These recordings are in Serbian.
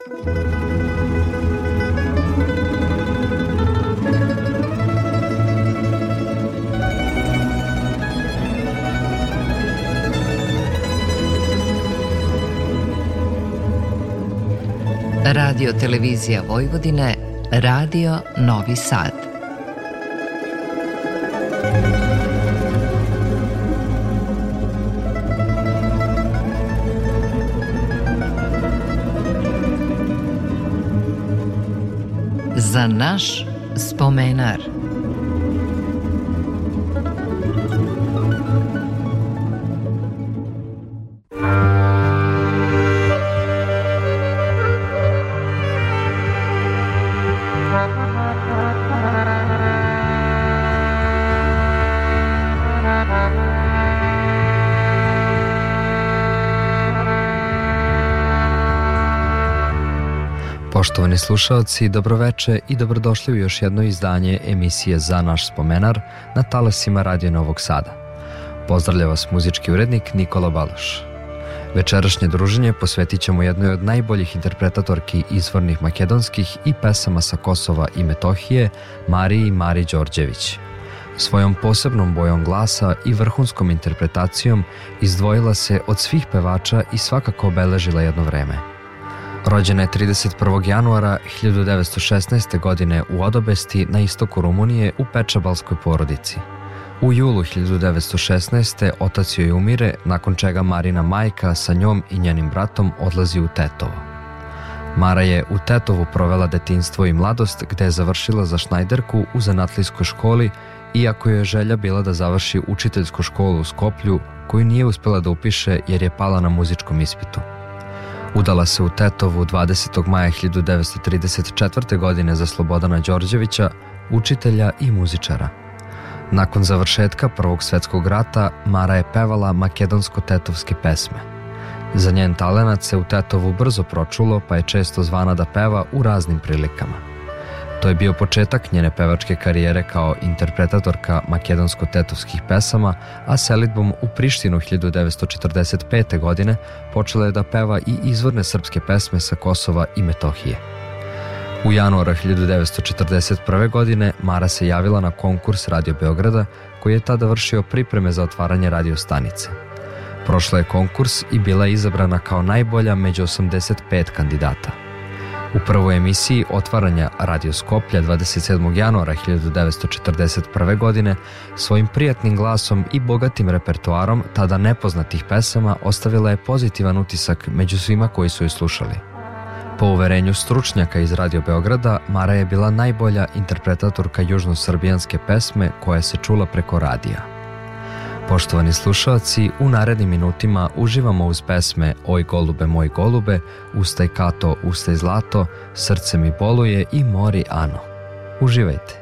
Radio Televizija Vojvodine, Radio Novi Sad. Za naš spomenar. Poštovani slušalci, dobroveče i dobrodošli u još jedno izdanje emisije Za naš spomenar na talasima Radio Novog Sada. Pozdravlja vas muzički urednik Nikola Baloš. Večerašnje druženje posvetit ćemo jednoj od najboljih interpretatorki izvornih makedonskih i pesama sa Kosova i Metohije, Mariji Mari Đorđević. Svojom posebnom bojom glasa i vrhunskom interpretacijom izdvojila se od svih pevača i svakako obeležila jedno vreme – Rođena je 31. januara 1916. godine u Odobesti na istoku Rumunije u Pečabalskoj porodici. U julu 1916. otac joj umire, nakon čega Marina majka sa njom i njenim bratom odlazi u Tetovo. Mara je u Tetovu provela detinstvo i mladost gde je završila za šnajderku u zanatlijskoj školi, iako je želja bila da završi učiteljsku školu u Skoplju, koju nije uspela da upiše jer je pala na muzičkom ispitu. Udala se u Tetovu 20. maja 1934. godine za Slobodana Đorđevića, učitelja i muzičara. Nakon završetka Prvog svetskog rata, Mara je pevala makedonsko-tetovske pesme. Za njen talenat se u Tetovu brzo pročulo, pa je često zvana da peva u raznim prilikama. To je bio početak njene pevačke karijere kao interpretatorka makedonsko-tetovskih pesama, a selitbom u Prištinu 1945. godine počela je da peva i izvorne srpske pesme sa Kosova i Metohije. U januara 1941. godine Mara se javila na konkurs Radio Beograda koji je tada vršio pripreme za otvaranje radio stanice. Prošla je konkurs i bila je izabrana kao najbolja među 85 kandidata. U prvoj emisiji otvaranja Radio Skoplja 27. januara 1941. godine svojim prijatnim glasom i bogatim repertoarom tada nepoznatih pesama ostavila je pozitivan utisak među svima koji su je slušali. Po uverenju stručnjaka iz Radio Beograda, Mara je bila najbolja interpretatorka južnosrbijanske pesme koja se čula preko radija. Poštovani slušalci, u narednim minutima uživamo uz pesme Oj golube, moj golube, Ustaj kato, ustaj zlato, Srce mi boluje i Mori Ano. Uživajte!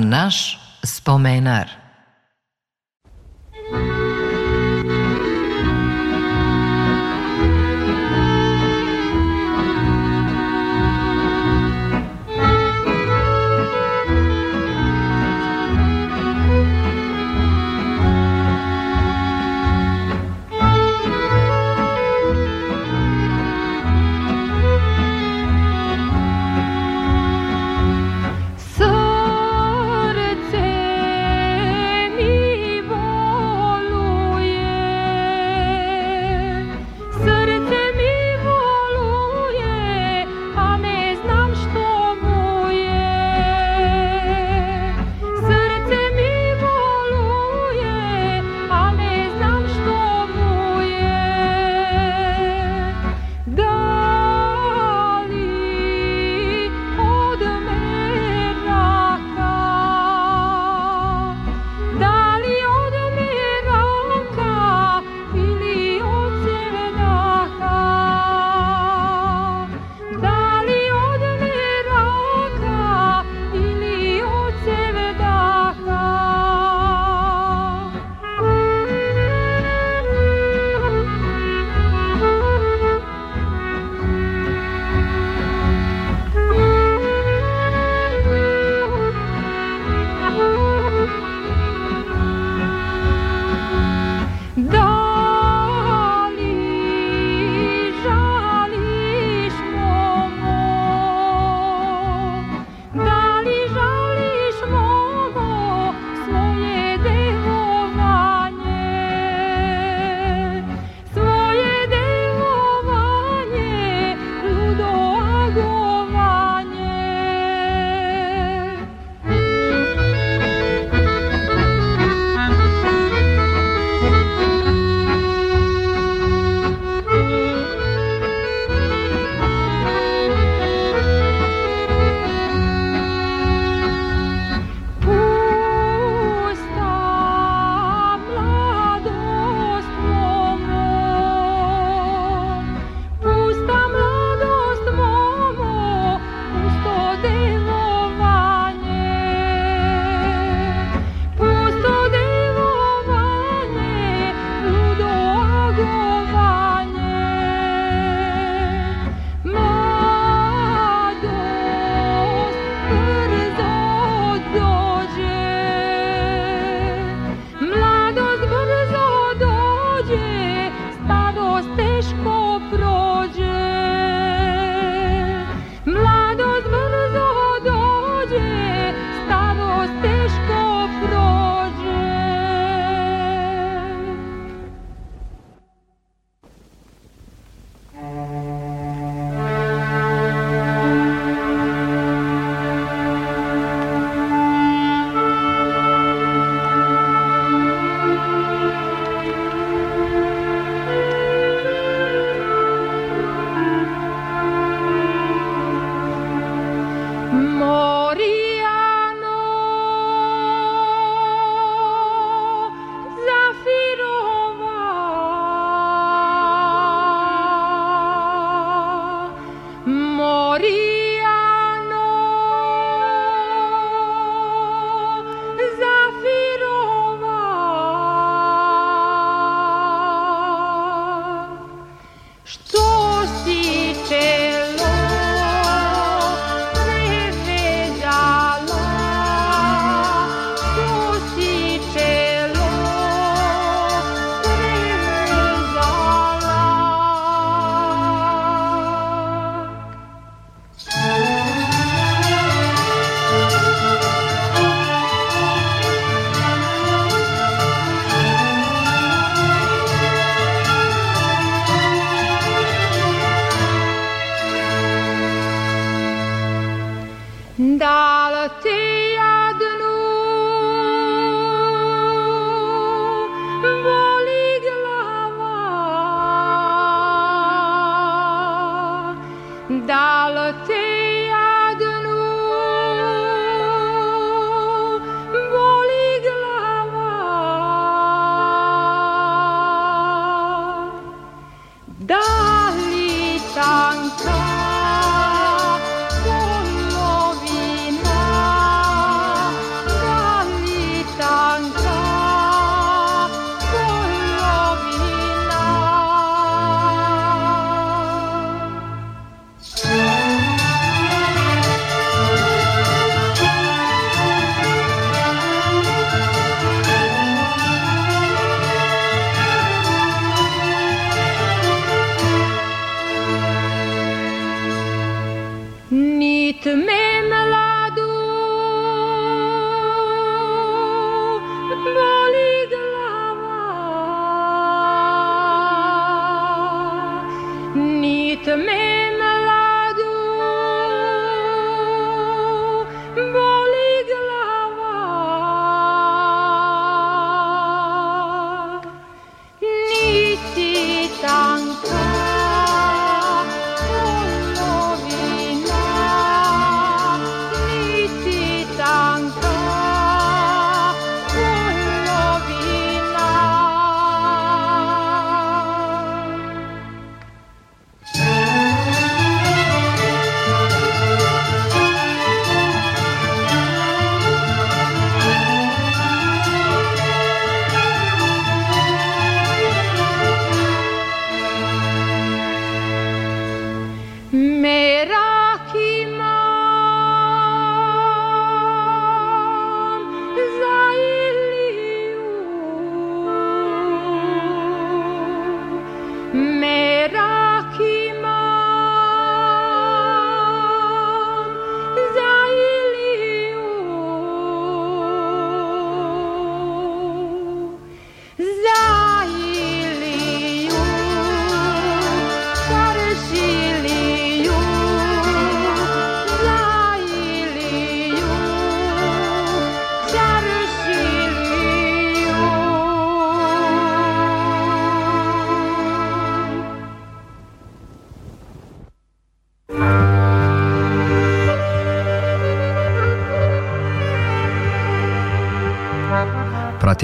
Naš spomenar. dalla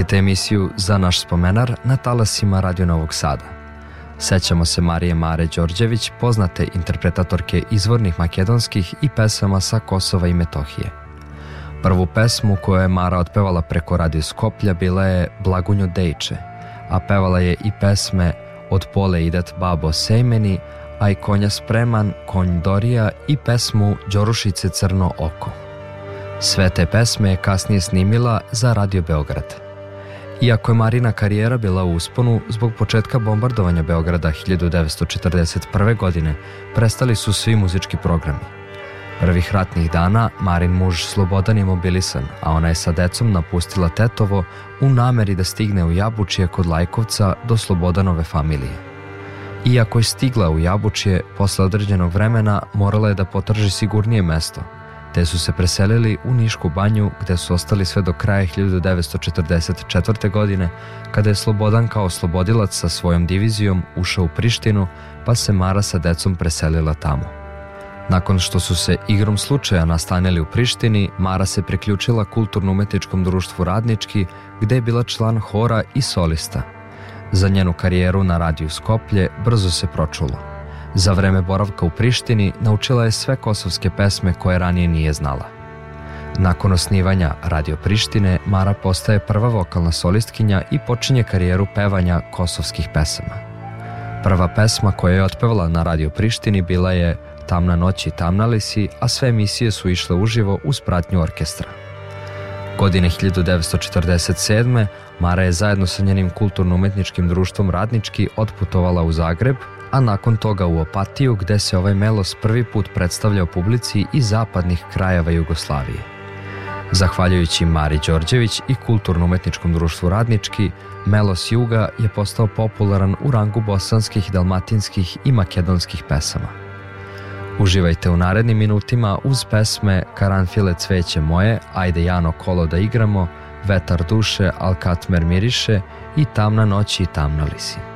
Pratite emisiju Za naš spomenar na talasima Radio Novog Sada. Sećamo se Marije Mare Đorđević, poznate interpretatorke izvornih makedonskih i pesama sa Kosova i Metohije. Prvu pesmu koju je Mara otpevala preko radio Skoplja bila je Blagunjo Dejče, a pevala je i pesme Od pole idet babo sejmeni, a i konja spreman, konj Dorija i pesmu Đorušice crno oko. Sve te pesme je kasnije snimila za Radio Beograd. Iako je Marina karijera bila u usponu, zbog početka bombardovanja Beograda 1941. godine prestali su svi muzički programi. Prvih ratnih dana Marin muž Slobodan je mobilisan, a ona je sa decom napustila Tetovo u nameri da stigne u Jabučije kod Lajkovca do Slobodanove familije. Iako je stigla u Jabučije, posle određenog vremena morala je da potraži sigurnije mesto – te su se preselili u Nišku banju gde su ostali sve do kraja 1944. godine kada je Slobodan kao slobodilac sa svojom divizijom ušao u Prištinu pa se Mara sa decom preselila tamo. Nakon što su se igrom slučaja nastanili u Prištini, Mara se priključila kulturno-umetničkom društvu Radnički, gde je bila član hora i solista. Za njenu karijeru na radiju Skoplje brzo se pročulo. Za vreme boravka u Prištini naučila je sve kosovske pesme koje ranije nije znala. Nakon osnivanja Radio Prištine, Mara postaje prva vokalna solistkinja i počinje karijeru pevanja kosovskih pesama. Prva pesma koja je otpevala na Radio Prištini bila je Tamna noć i tamna li si, a sve emisije su išle uživo uz pratnju orkestra. Godine 1947. Mara je zajedno sa njenim kulturno-umetničkim društvom Radnički otputovala u Zagreb, a nakon toga u Opatiju gde se ovaj melos prvi put predstavljao publici iz zapadnih krajeva Jugoslavije. Zahvaljujući Mari Đorđević i Kulturno-umetničkom društvu Radnički, Melos Juga je postao popularan u rangu bosanskih, dalmatinskih i makedonskih pesama. Uživajte u narednim minutima uz pesme Karanfile cveće moje, Ajde Jano kolo da igramo, Vetar duše, Alkatmer miriše i Tamna noć i tamna lisi.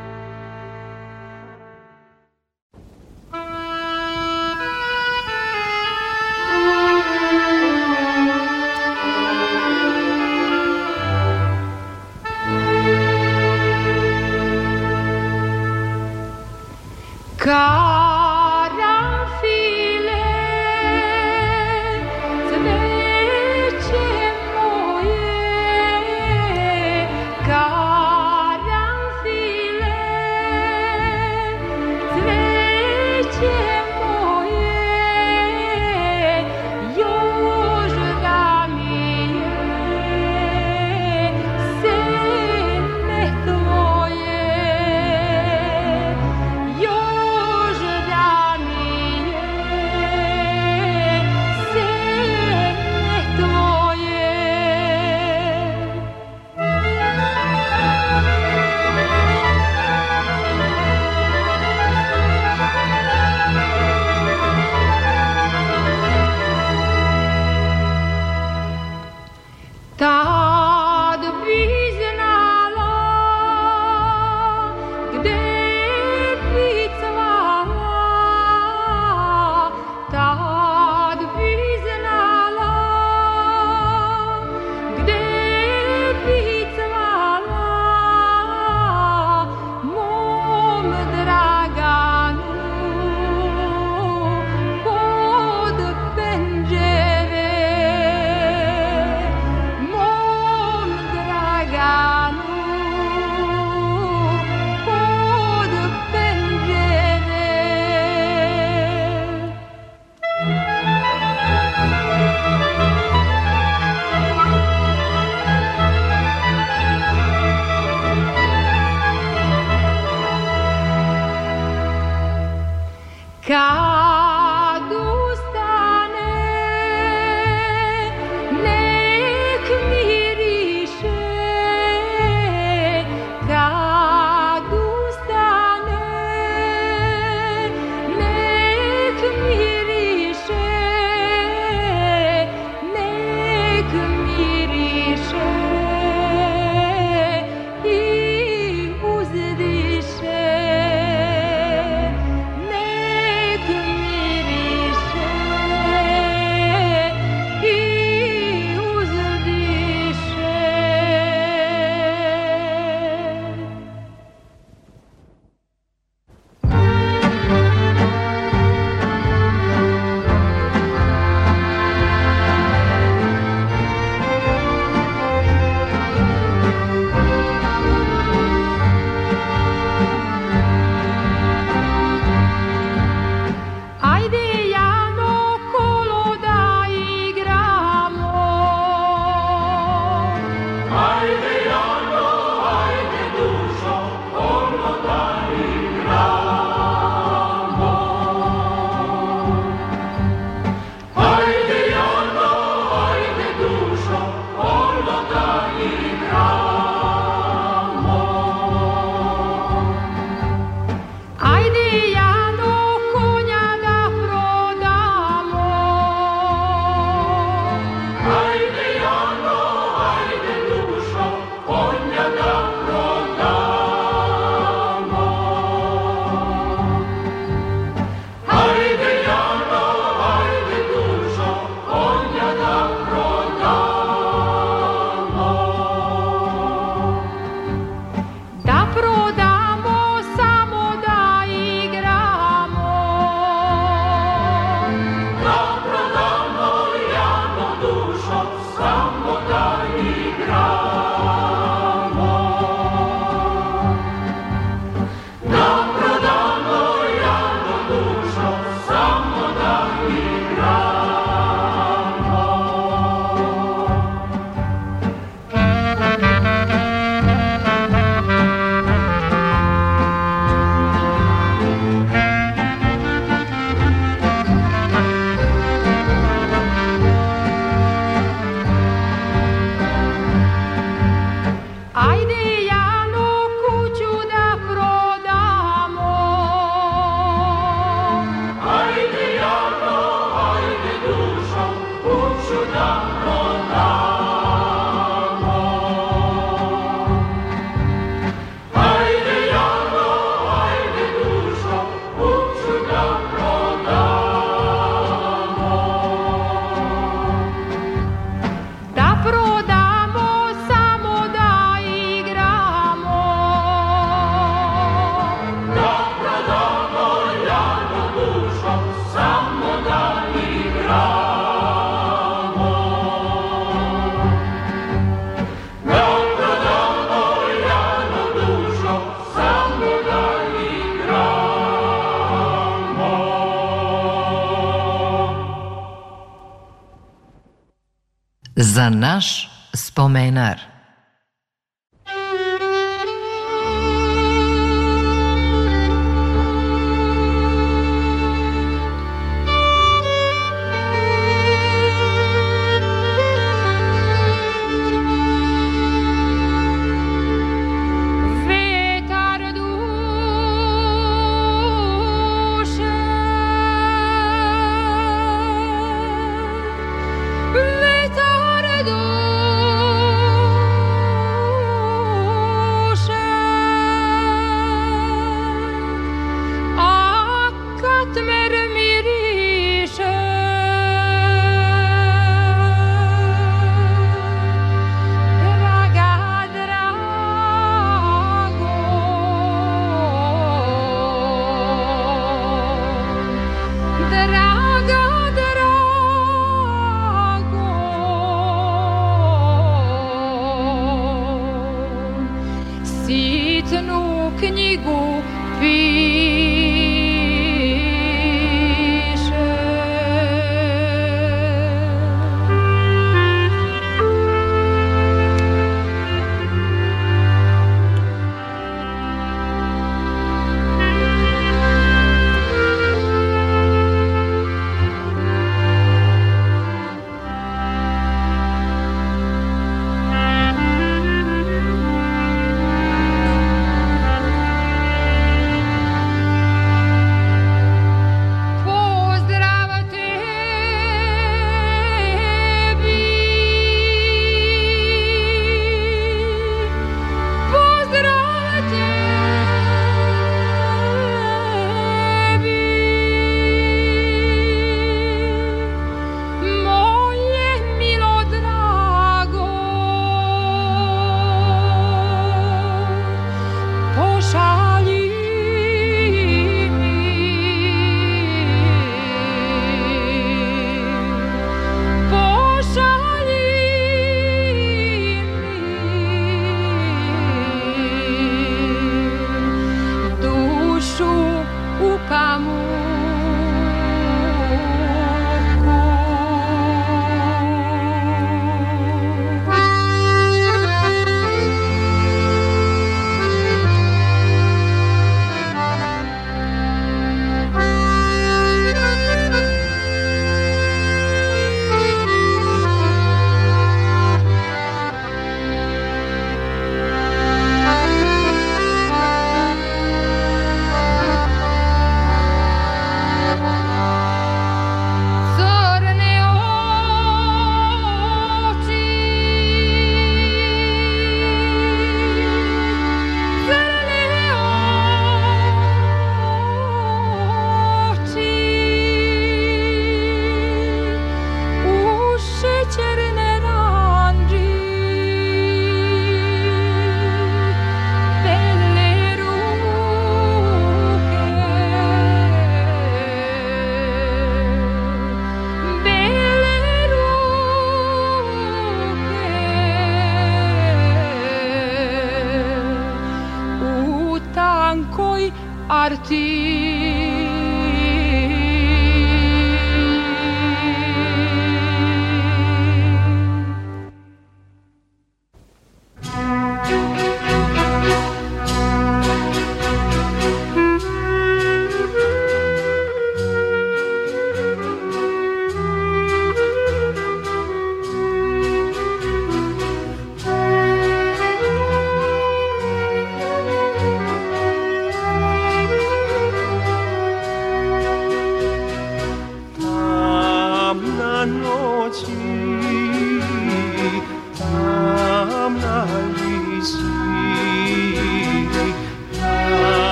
Za naš spomenar.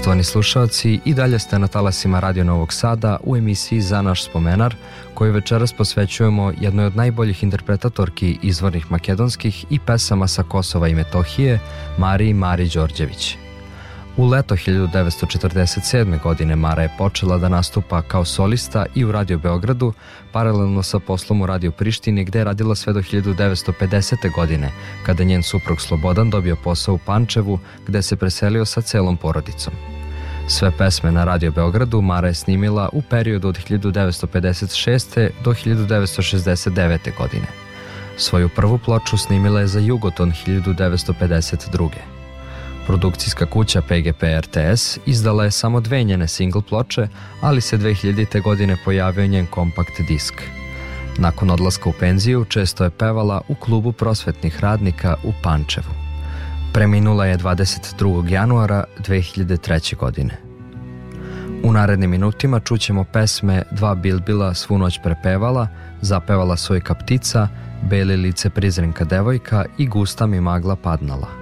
Poštovani slušalci, i dalje ste na talasima Radio Novog Sada u emisiji Za naš spomenar, koju večeras posvećujemo jednoj od najboljih interpretatorki izvornih makedonskih i pesama sa Kosova i Metohije, Mariji Mari Đorđević. U leto 1947. godine Mara je počela da nastupa kao solista i u Radio Beogradu, paralelno sa poslom u Radio Prištini gde je radila sve do 1950. godine, kada njen suprug Slobodan dobio posao u Pančevu gde se preselio sa celom porodicom. Sve pesme na Radio Beogradu Mara je snimila u periodu od 1956. do 1969. godine. Svoju prvu ploču snimila je za Jugoton 1952. Produkcijska kuća PGP RTS izdala je samo dve njene single ploče, ali se 2000. godine pojavio njen kompakt disk. Nakon odlaska u penziju često je pevala u klubu prosvetnih radnika u Pančevu. Preminula je 22. januara 2003. godine. U narednim minutima čućemo pesme Dva bilbila svu noć prepevala, Zapevala svoj kaptica, Beli lice prizrenka devojka i Gusta mi magla padnala.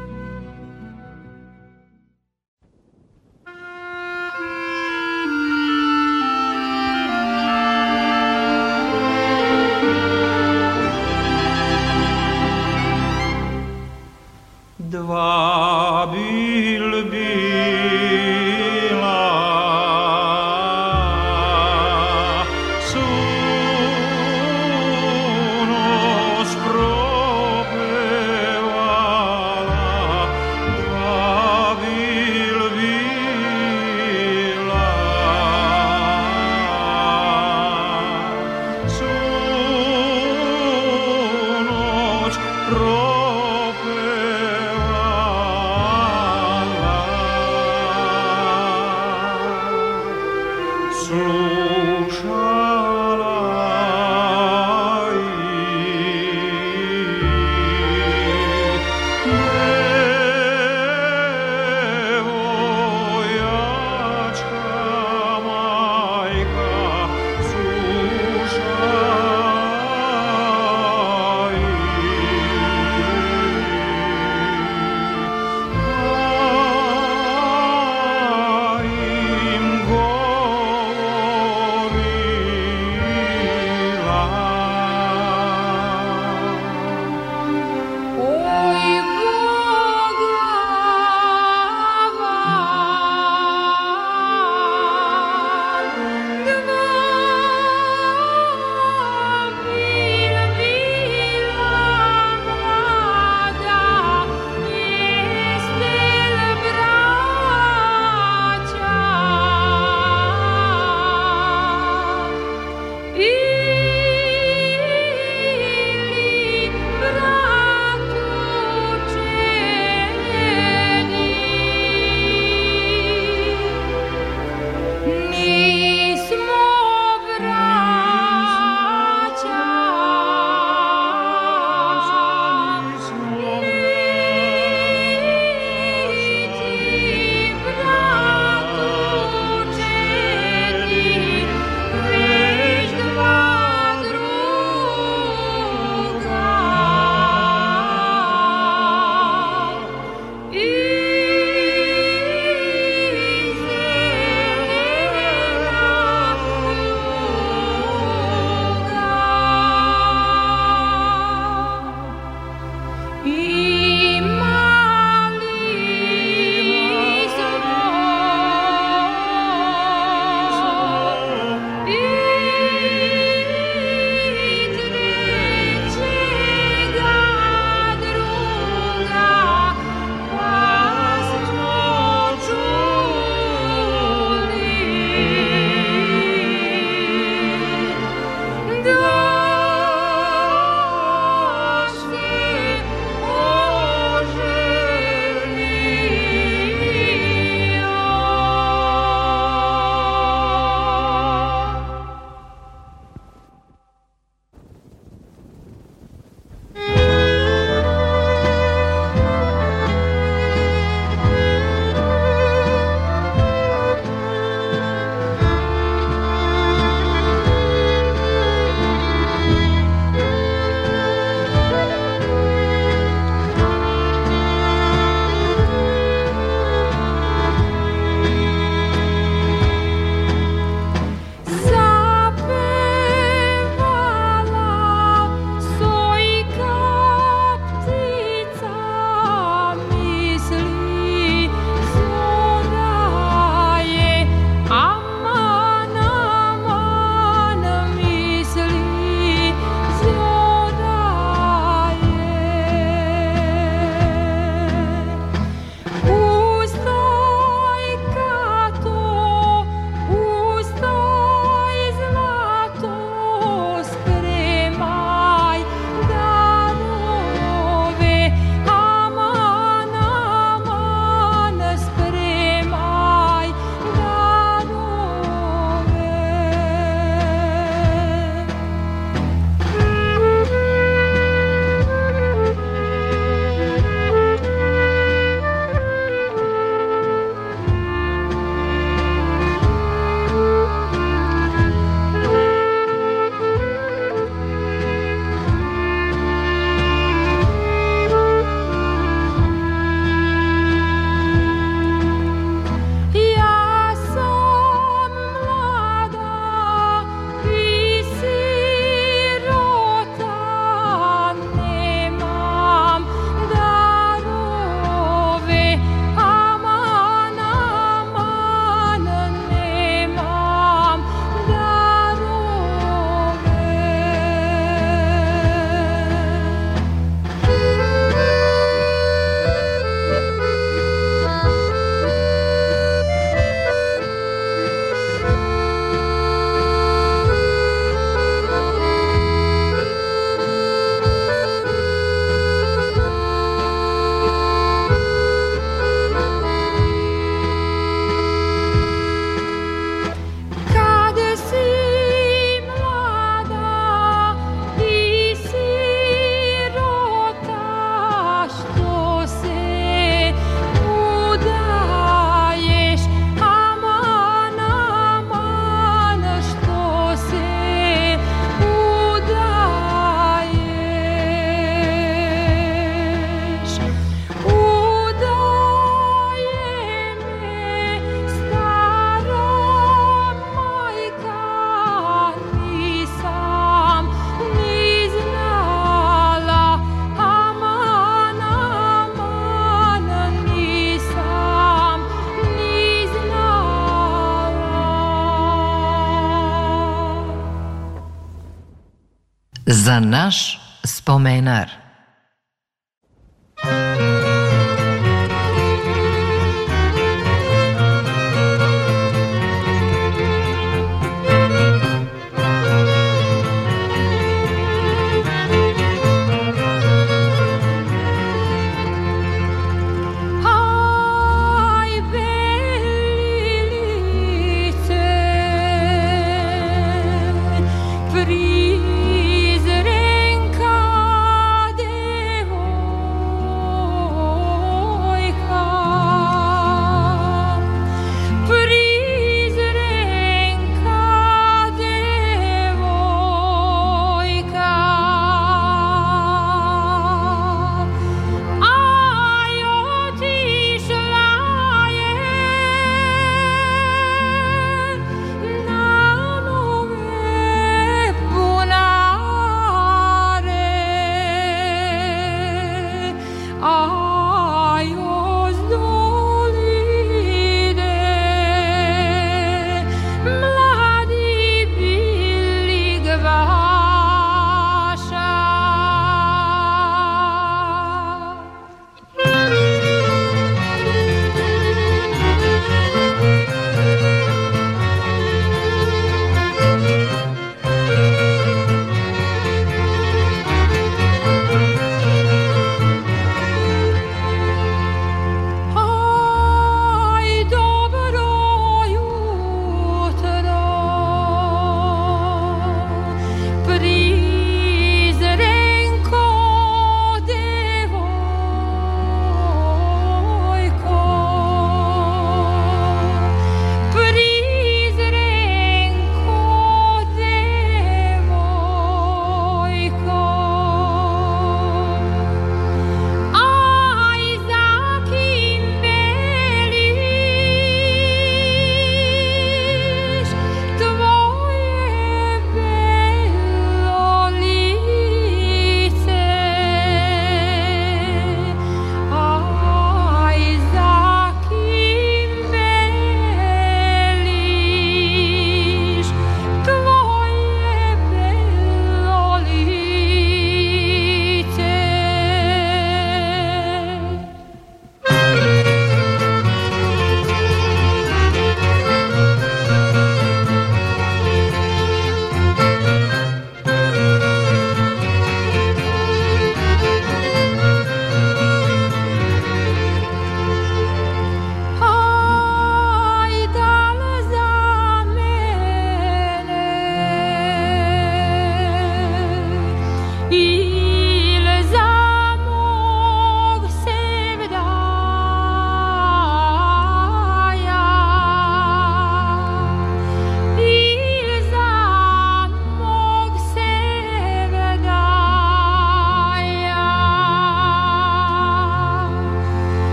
Za naš spomenar.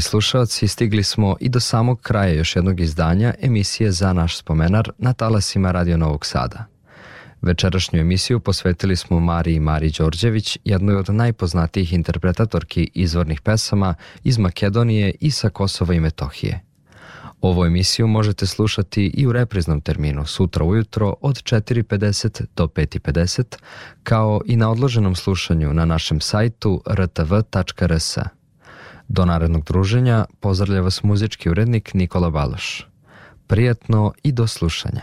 Poštovani slušalci, stigli smo i do samog kraja još jednog izdanja emisije Za naš spomenar na talasima Radio Novog Sada. Večerašnju emisiju posvetili smo Mariji Mari Đorđević, jednoj od najpoznatijih interpretatorki izvornih pesama iz Makedonije i sa Kosova i Metohije. Ovu emisiju možete slušati i u repriznom terminu sutra ujutro od 4.50 do 5.50, kao i na odloženom slušanju na našem sajtu rtv.rs. Do narednog druženja pozdravlja vas muzički urednik Nikola Baloš. Prijatno i do slušanja.